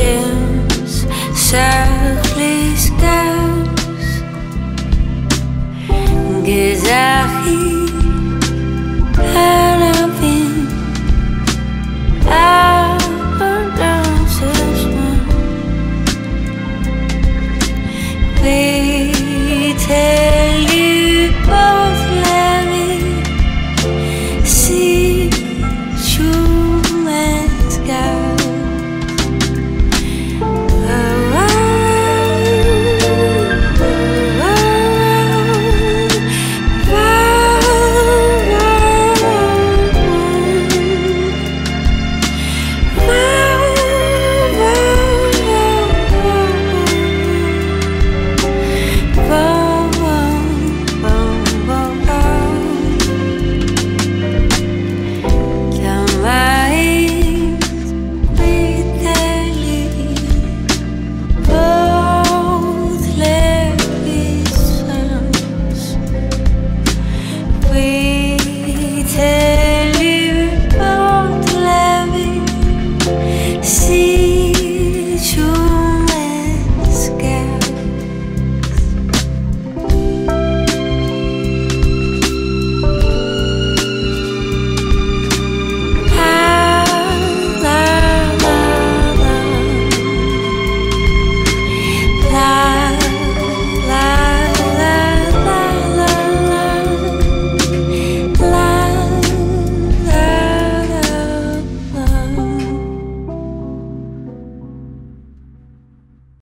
ashes softly steps Gezahi Alavin Our Please